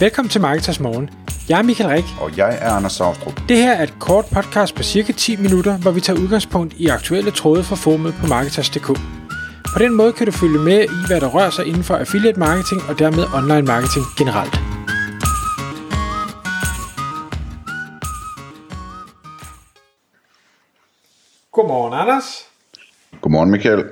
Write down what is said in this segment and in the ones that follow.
Velkommen til Marketers Morgen. Jeg er Michael Rik. Og jeg er Anders Saustrup. Det her er et kort podcast på cirka 10 minutter, hvor vi tager udgangspunkt i aktuelle tråde fra formet på Marketers.dk. På den måde kan du følge med i, hvad der rører sig inden for affiliate marketing og dermed online marketing generelt. Godmorgen, Anders. Godmorgen, Michael.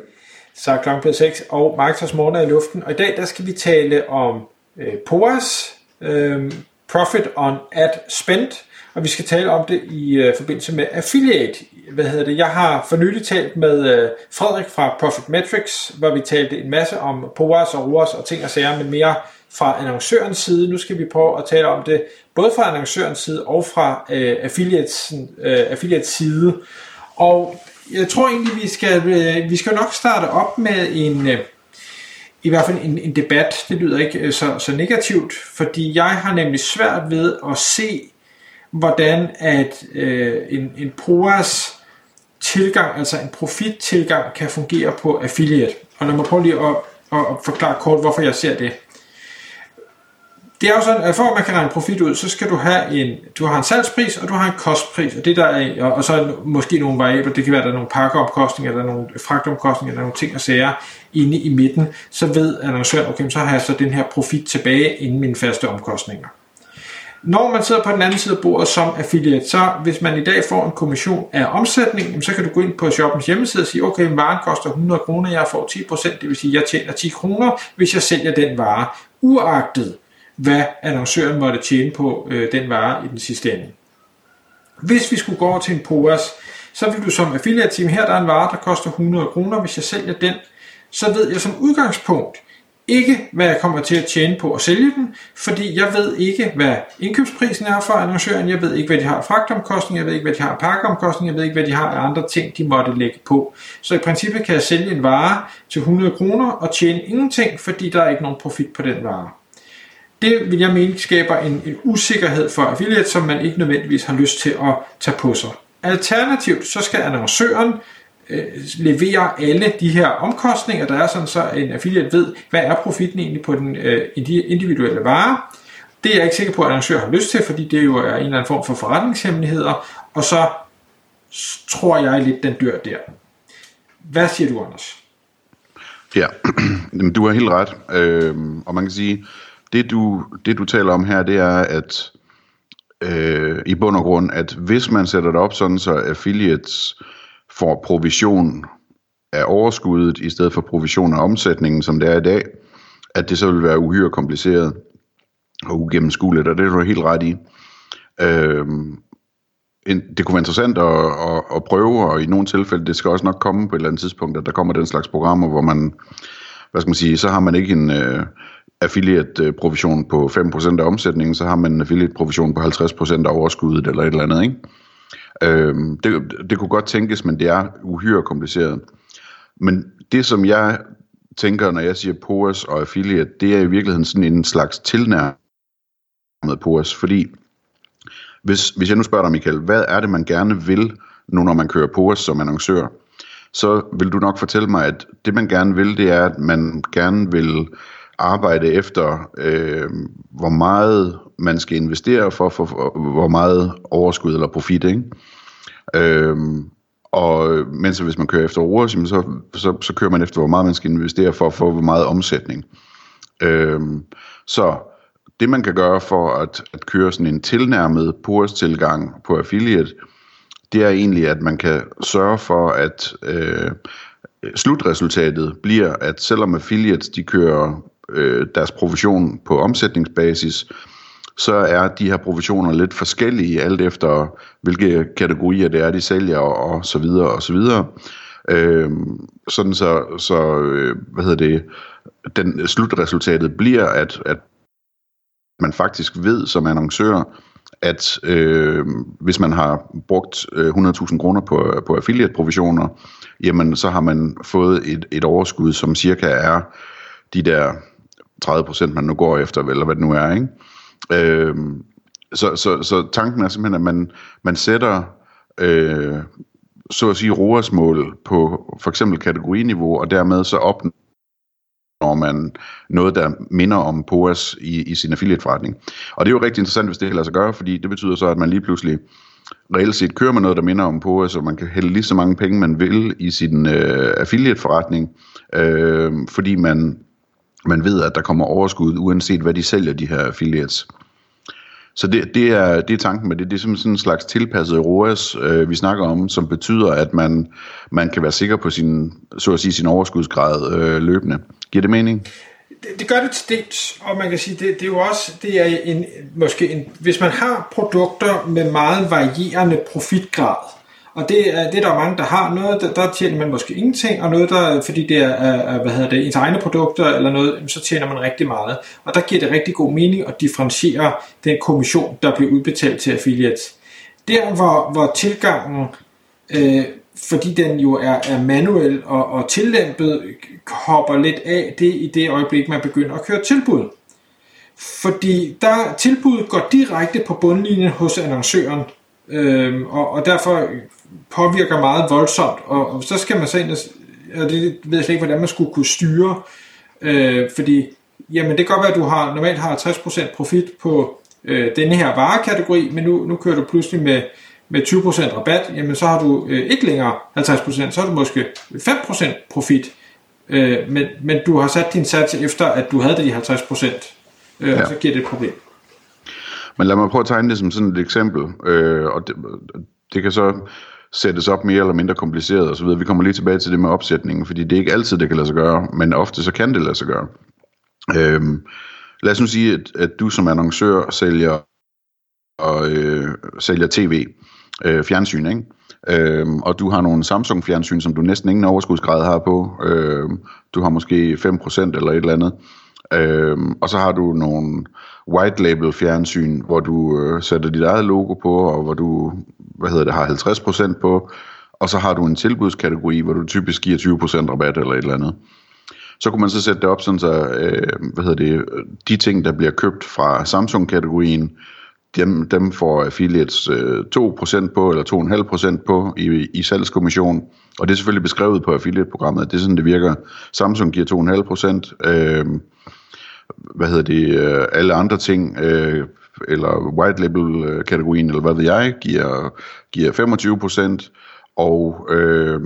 Så er klokken blevet 6, og Marketers Morgen er i luften. Og i dag der skal vi tale om øh, POAS, øh, Profit on Ad Spend, og vi skal tale om det i øh, forbindelse med affiliate. Hvad hedder det? Jeg har for nylig talt med øh, Frederik fra Profit Metrics, hvor vi talte en masse om POAS og ROAS og ting og sager, men mere fra annoncørens side. Nu skal vi prøve at tale om det både fra annoncørens side og fra øh, affiliates, øh, affiliates side. Og jeg tror egentlig, vi skal, øh, vi skal nok starte op med en, øh, i hvert fald en, en debat. Det lyder ikke øh, så, så negativt, fordi jeg har nemlig svært ved at se, hvordan at øh, en, en PROAS tilgang, altså en profit-tilgang, kan fungere på affiliate. Og lad mig prøve lige at, at, at forklare kort, hvorfor jeg ser det det er jo sådan, at for at man kan regne profit ud, så skal du have en, du har en salgspris, og du har en kostpris, og det der er, og så er måske nogle variabler, det kan være, at der er nogle pakkeomkostninger, eller nogle fragtomkostninger, eller nogle ting og sager inde i midten, så ved annoncøren, okay, så har jeg så den her profit tilbage inden mine faste omkostninger. Når man sidder på den anden side af bordet som affiliate, så hvis man i dag får en kommission af omsætning, så kan du gå ind på shoppens hjemmeside og sige, okay, varen koster 100 kroner, jeg får 10%, det vil sige, jeg tjener 10 kroner, hvis jeg sælger den vare, uagtet hvad annoncøren måtte tjene på øh, den vare i den sidste ende. Hvis vi skulle gå over til en POAS, så vil du som affiliate team, her der er en vare, der koster 100 kroner, hvis jeg sælger den, så ved jeg som udgangspunkt ikke, hvad jeg kommer til at tjene på at sælge den, fordi jeg ved ikke, hvad indkøbsprisen er for annoncøren, jeg ved ikke, hvad de har fragtomkostninger, jeg ved ikke, hvad de har af pakkeomkostninger, jeg ved ikke, hvad de har af andre ting, de måtte lægge på. Så i princippet kan jeg sælge en vare til 100 kroner og tjene ingenting, fordi der er ikke nogen profit på den vare. Det vil jeg mene skaber en, en usikkerhed for affiliate, som man ikke nødvendigvis har lyst til at tage på sig. Alternativt så skal annoncøren øh, levere alle de her omkostninger, der er sådan så en affiliate ved, hvad er profitten egentlig på den øh, individuelle vare. Det er jeg ikke sikker på, at annoncøren har lyst til, fordi det jo er en eller anden form for forretningshemmeligheder, og så tror jeg lidt, den dør der. Hvad siger du, Anders? Ja, du har helt ret. Øh, og man kan sige, det du, det du taler om her, det er, at øh, i bund og grund, at hvis man sætter det op sådan, så affiliates får provision af overskuddet, i stedet for provision af omsætningen, som det er i dag, at det så vil være uhyre kompliceret og ugennemskueligt, og det er du helt ret i. Øh, det kunne være interessant at, at, at prøve, og i nogle tilfælde, det skal også nok komme på et eller andet tidspunkt, at der kommer den slags programmer, hvor man, hvad skal man sige, så har man ikke en, øh, affiliate-provision på 5% af omsætningen, så har man en affiliate-provision på 50% af overskuddet eller et eller andet. Ikke? Øhm, det, det kunne godt tænkes, men det er uhyre kompliceret. Men det, som jeg tænker, når jeg siger POAS og affiliate, det er i virkeligheden sådan en slags tilnærmet POAS, fordi hvis, hvis jeg nu spørger dig, Michael, hvad er det, man gerne vil, nu når man kører POAS som annoncør, så vil du nok fortælle mig, at det man gerne vil, det er, at man gerne vil arbejde efter, øh, hvor meget man skal investere for, for, for hvor meget overskud eller profit. Ikke? Øh, og mens hvis man kører efter ROAS, så, så, så kører man efter, hvor meget man skal investere for at få hvor meget omsætning. Øh, så det man kan gøre for at, at køre sådan en tilnærmet POAS-tilgang på affiliate, det er egentlig, at man kan sørge for, at øh, slutresultatet bliver, at selvom affiliates de kører øh, deres provision på omsætningsbasis, så er de her provisioner lidt forskellige, alt efter hvilke kategorier det er, de sælger, og så videre, og så videre. Øh, sådan så, så øh, hvad hedder det, den, slutresultatet bliver, at, at man faktisk ved som annoncør, at øh, hvis man har brugt øh, 100.000 kroner på, på affiliate-provisioner, jamen så har man fået et, et overskud, som cirka er de der 30 procent, man nu går efter, eller hvad det nu er, ikke? Øh, så, så, så tanken er simpelthen, at man, man sætter, øh, så at sige, ROAS-mål på for eksempel kategoriniveau, og dermed så opnår man noget, der minder om POAS i, i sin affiliate-forretning. Og det er jo rigtig interessant, hvis det lader sig gøre, fordi det betyder så, at man lige pludselig reelt set kører med noget, der minder om POAS, så man kan hælde lige så mange penge, man vil i sin øh, affiliate-forretning, øh, fordi man, man ved, at der kommer overskud, uanset hvad de sælger, de her affiliates. Så det, det, er, det er tanken med det. Det er simpelthen sådan en slags tilpasset ROAS, øh, vi snakker om, som betyder, at man, man kan være sikker på sin, så at sige, sin overskudsgrad øh, løbende. Giver det mening? Det, det gør det til dels, og man kan sige, det, det er jo også, det er en, måske en, hvis man har produkter med meget varierende profitgrad, og det er, det er der mange, der har. Noget, der, der tjener man måske ingenting, og noget, der, fordi det er, hvad hedder det, ens egne produkter eller noget, så tjener man rigtig meget. Og der giver det rigtig god mening at differentiere den kommission, der bliver udbetalt til affiliates. Der, hvor, hvor tilgangen, øh, fordi den jo er, er manuel og, og tillæmpet, hopper lidt af det i det øjeblik, man begynder at køre tilbud. Fordi der tilbuddet går direkte på bundlinjen hos annoncøren, Øhm, og, og derfor påvirker meget voldsomt, og, og så skal man så ind og, og det ved jeg slet ikke, hvordan man skulle kunne styre, øh, fordi jamen det kan godt være, at du har, normalt har 60% profit på øh, denne her varekategori, men nu, nu kører du pludselig med, med 20% rabat, jamen så har du øh, ikke længere 50%, så har du måske 5% profit, øh, men, men du har sat din sats efter, at du havde de 50%, øh, ja. og så giver det et problem. Men lad mig prøve at tegne det som sådan et eksempel, øh, og det, det kan så sættes op mere eller mindre kompliceret osv. Vi kommer lige tilbage til det med opsætningen, fordi det er ikke altid, det kan lade sig gøre, men ofte så kan det lade sig gøre. Øhm, lad os nu sige, at, at du som annoncør sælger, og, øh, sælger tv, øh, fjernsyn, ikke? Øhm, og du har nogle Samsung fjernsyn, som du næsten ingen overskudsgrad har på. Øhm, du har måske 5% eller et eller andet. Øhm, og så har du nogle white label fjernsyn, hvor du øh, sætter dit eget logo på, og hvor du hvad hedder det, har 50% på, og så har du en tilbudskategori, hvor du typisk giver 20% rabat eller et eller andet. Så kunne man så sætte det op sådan, så øh, hvad hedder det, de ting, der bliver købt fra Samsung-kategorien, dem, dem får affiliates øh, 2% på, eller 2,5% på i, i salgskommission. Og det er selvfølgelig beskrevet på affiliate-programmet. Det er sådan, det virker. Samsung giver 2,5%. Øh, hvad hedder det, øh, alle andre ting, øh, eller white label øh, kategorien, eller hvad ved jeg, giver, giver 25%, og øh,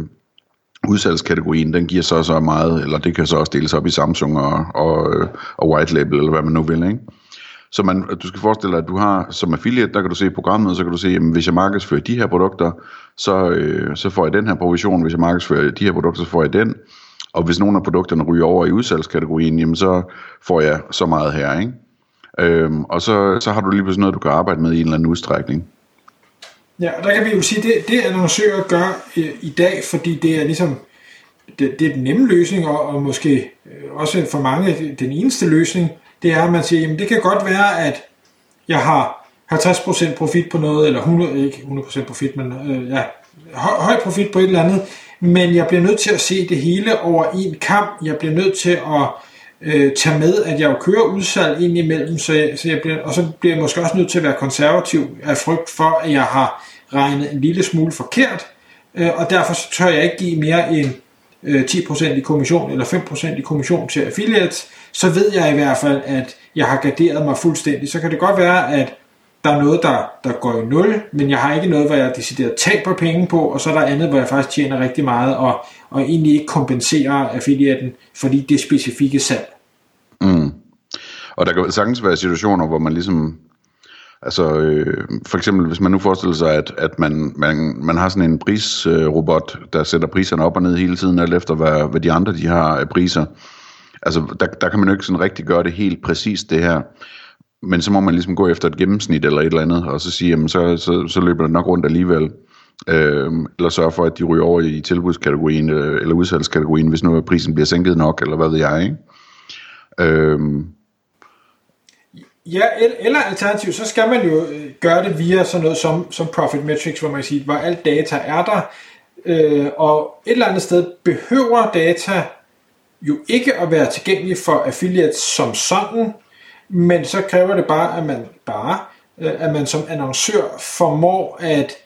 udsalgskategorien, den giver så så meget, eller det kan så også deles op i Samsung og, og, øh, og white label, eller hvad man nu vil, ikke? Så man, du skal forestille dig, at du har som affiliate, der kan du se programmet, så kan du se, at hvis jeg markedsfører de her produkter, så, øh, så får jeg den her provision. Hvis jeg markedsfører de her produkter, så får jeg den. Og hvis nogle af produkterne ryger over i udsalgskategorien, jamen så får jeg så meget her, ikke? Øhm, og så, så har du lige pludselig noget, du kan arbejde med i en eller anden udstrækning. Ja, og der kan vi jo sige, det, det annoncører gør øh, i dag, fordi det er ligesom det, det er den nemme løsning, og, og måske øh, også for mange den eneste løsning, det er, at man siger, jamen det kan godt være, at jeg har 50% profit på noget, eller 100, ikke 100% profit, men øh, ja, høj, høj profit på et eller andet, men jeg bliver nødt til at se det hele over en kamp. Jeg bliver nødt til at øh, tage med, at jeg jo kører udsalg ind imellem, så jeg, så jeg bliver, og så bliver jeg måske også nødt til at være konservativ af frygt for, at jeg har regnet en lille smule forkert, øh, og derfor så tør jeg ikke give mere end øh, 10% i kommission eller 5% i kommission til affiliates, så ved jeg i hvert fald, at jeg har garderet mig fuldstændig. Så kan det godt være, at der er noget, der, der går i nul, men jeg har ikke noget, hvor jeg decideret taber penge på, og så er der andet, hvor jeg faktisk tjener rigtig meget, og, og egentlig ikke kompenserer affiliaten, fordi det specifikke salg. Mm. Og der kan sagtens være situationer, hvor man ligesom, altså øh, for eksempel hvis man nu forestiller sig, at, at man, man, man har sådan en prisrobot, øh, der sætter priserne op og ned hele tiden, alt efter hvad, hvad de andre de har af priser. Altså der, der kan man jo ikke sådan rigtig gøre det helt præcist det her men så må man ligesom gå efter et gennemsnit eller et eller andet, og så sige, jamen så, så, så løber det nok rundt alligevel. Øh, eller sørge for, at de ryger over i tilbudskategorien øh, eller udsalgskategorien, hvis nu prisen bliver sænket nok, eller hvad ved jeg, ikke? Øh, Ja, eller alternativt, så skal man jo øh, gøre det via sådan noget som, som Profit Metrics, hvor man siger, hvor alt data er der, øh, og et eller andet sted behøver data jo ikke at være tilgængelig for affiliates som sådan, men så kræver det bare, at man bare, øh, at man som annoncør formår at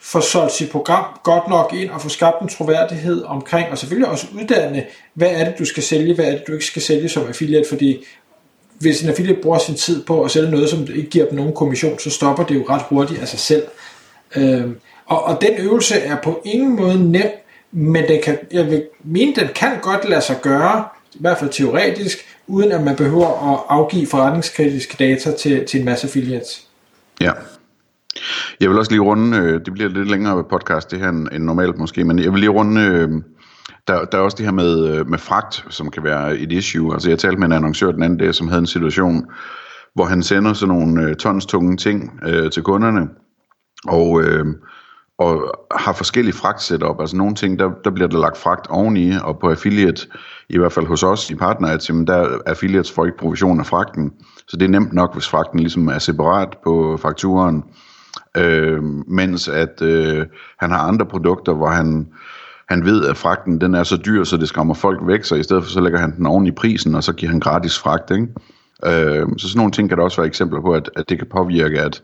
få solgt sit program godt nok ind og få skabt en troværdighed omkring, og selvfølgelig også uddanne, hvad er det, du skal sælge, hvad er det, du ikke skal sælge som affiliate, fordi hvis en affiliate bruger sin tid på at sælge noget, som ikke giver dem nogen kommission, så stopper det jo ret hurtigt af sig selv. Øhm, og, og den øvelse er på ingen måde nem, men den kan, jeg vil mene, den kan godt lade sig gøre, i hvert fald teoretisk, uden at man behøver at afgive forretningskritiske data til, til en masse affiliates. Ja. Jeg vil også lige runde, øh, det bliver lidt længere podcast det her end, end normalt måske, men jeg vil lige runde, øh, der, der er også det her med, øh, med fragt, som kan være et issue. Altså jeg talte med en annoncør den anden dag, som havde en situation, hvor han sender sådan nogle øh, tons tunge ting øh, til kunderne, og, øh, og har forskellige fragtsetup. Altså nogle ting, der, der bliver der lagt fragt oveni, og på affiliate, i hvert fald hos os i partner, jamen der affiliates får ikke provision af fragten. Så det er nemt nok, hvis fragten ligesom er separat på fakturen. Øh, mens at øh, han har andre produkter, hvor han, han ved, at fragten den er så dyr, så det skræmmer folk væk, så i stedet for så lægger han den oven i prisen, og så giver han gratis fragt. Ikke? Øh, så sådan nogle ting kan der også være eksempler på, at, at det kan påvirke, at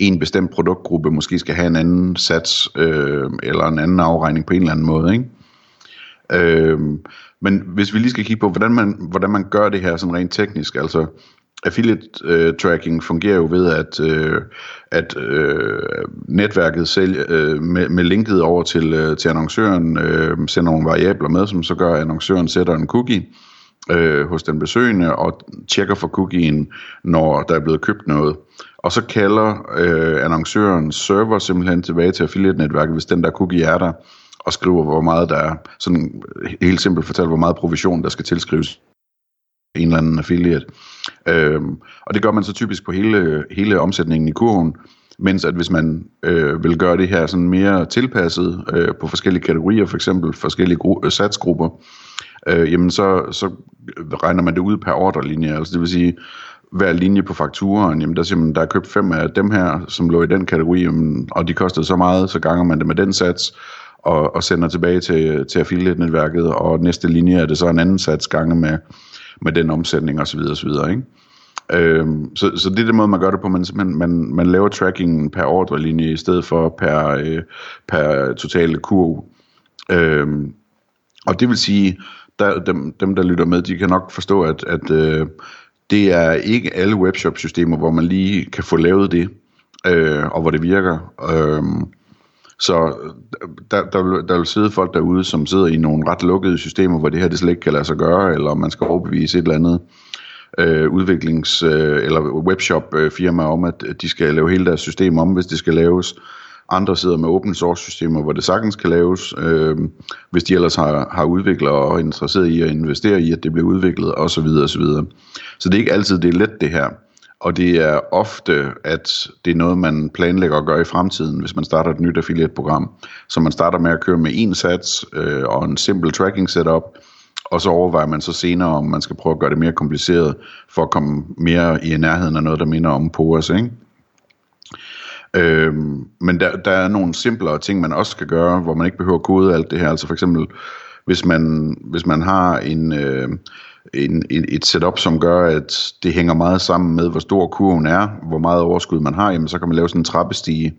en bestemt produktgruppe måske skal have en anden sats, øh, eller en anden afregning på en eller anden måde. Ikke? Øh, men hvis vi lige skal kigge på, hvordan man, hvordan man gør det her sådan rent teknisk, altså affiliate øh, tracking fungerer jo ved, at, øh, at øh, netværket sælger, øh, med, med linket over til, øh, til annoncøren øh, sender nogle variabler med, som så gør, at annoncøren sætter en cookie øh, hos den besøgende og tjekker for cookien, når der er blevet købt noget. Og så kalder øh, annoncøren server simpelthen tilbage til affiliate-netværket, hvis den der cookie er der, og skriver, hvor meget der er, sådan helt simpelt fortalt, hvor meget provision, der skal tilskrives en eller anden affiliate. Øhm, og det gør man så typisk på hele, hele omsætningen i kurven, mens at hvis man øh, vil gøre det her sådan mere tilpasset øh, på forskellige kategorier, for eksempel forskellige gru- øh, satsgrupper, øh, jamen så, så regner man det ud per ordrelinje, altså det vil sige, hver linje på fakturen, jamen der siger man, der er købt fem af dem her, som lå i den kategori, jamen, og de kostede så meget, så ganger man det med den sats, og, og sender tilbage til, til affiliate-netværket, og næste linje er det så en anden sats gange med, med den omsætning osv. osv. Ikke? Øhm, så, så det er den måde, man gør det på. Man, man, man, man laver tracking per ordrelinje i stedet for per, øh, per totale kurv. Øhm, og det vil sige, der, dem, dem der lytter med, de kan nok forstå, at, at øh, det er ikke alle webshop-systemer, hvor man lige kan få lavet det, øh, og hvor det virker. Øh, så der, der, vil, der vil sidde folk derude, som sidder i nogle ret lukkede systemer, hvor det her det slet ikke kan lade sig gøre, eller man skal overbevise et eller andet øh, udviklings- øh, eller webshop-firma øh, om, at de skal lave hele deres system om, hvis det skal laves. Andre sidder med open source systemer, hvor det sagtens kan laves, øh, hvis de ellers har, har udviklere og er interesseret i at investere i, at det bliver udviklet osv. osv. Så det er ikke altid det er let det her. Og det er ofte, at det er noget, man planlægger at gøre i fremtiden, hvis man starter et nyt affiliate-program. Så man starter med at køre med en sats øh, og en simpel tracking setup, og så overvejer man så senere, om man skal prøve at gøre det mere kompliceret, for at komme mere i nærheden af noget, der minder om POAS, ikke? Øhm, men der, der er nogle simplere ting, man også kan gøre, hvor man ikke behøver at kode alt det her. Altså for eksempel, hvis man, hvis man har en, øh, en, et setup, som gør, at det hænger meget sammen med, hvor stor kurven er, hvor meget overskud man har, jamen så kan man lave sådan en trappestige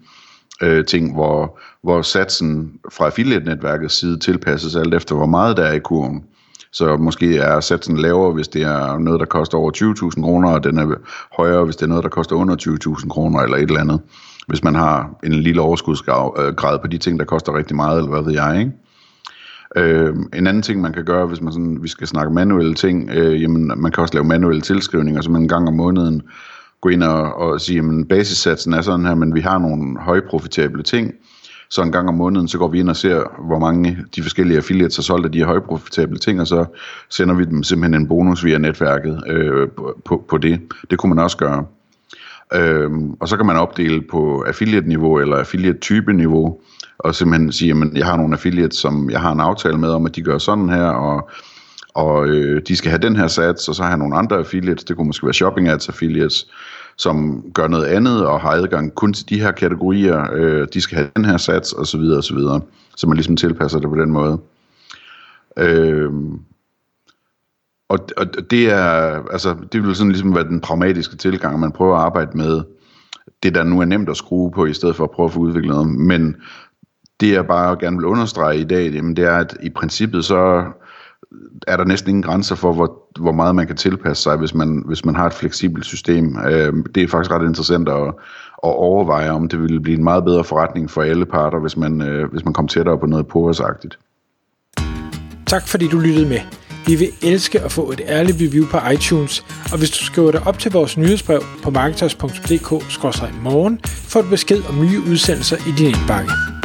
øh, ting, hvor, hvor satsen fra affiliate-netværkets side tilpasses alt efter, hvor meget der er i kurven. Så måske er satsen lavere, hvis det er noget, der koster over 20.000 kroner, og den er højere, hvis det er noget, der koster under 20.000 kroner, eller et eller andet. Hvis man har en lille overskudsgrad øh, på de ting, der koster rigtig meget, eller hvad ved jeg, ikke? Øh, en anden ting, man kan gøre, hvis man sådan, vi skal snakke manuelle ting, øh, jamen, man kan også lave manuelle tilskrivninger, så man en gang om måneden gå ind og, og sige, at basissatsen er sådan her, men vi har nogle højprofitable ting, så en gang om måneden, så går vi ind og ser, hvor mange de forskellige affiliates har solgt af de her højprofitable ting, og så sender vi dem simpelthen en bonus via netværket øh, på, på det. Det kunne man også gøre. Øhm, og så kan man opdele på affiliate-niveau eller affiliate-type-niveau, og simpelthen sige, at jeg har nogle affiliates, som jeg har en aftale med om, at de gør sådan her, og, og øh, de skal have den her sats, og så har jeg nogle andre affiliates, det kunne måske være shopping ads affiliates, som gør noget andet og har adgang kun til de her kategorier, øh, de skal have den her sats, og så videre, og så videre. Så man ligesom tilpasser det på den måde. Øh, og, og det er, altså, det vil sådan ligesom være den pragmatiske tilgang, man prøver at arbejde med det, der nu er nemt at skrue på, i stedet for at prøve at få udviklet noget. Men det, jeg bare gerne vil understrege i dag, jamen, det er, at i princippet så er der næsten ingen grænser for, hvor, hvor meget man kan tilpasse sig, hvis man, hvis man har et fleksibelt system. Øh, det er faktisk ret interessant at, at overveje, om det ville blive en meget bedre forretning for alle parter, hvis man, øh, hvis man kom tættere på noget påhørsagtigt. Tak fordi du lyttede med. Vi vil elske at få et ærligt review på iTunes, og hvis du skriver dig op til vores nyhedsbrev på marketers.dk-morgen, får du besked om nye udsendelser i din indbakke.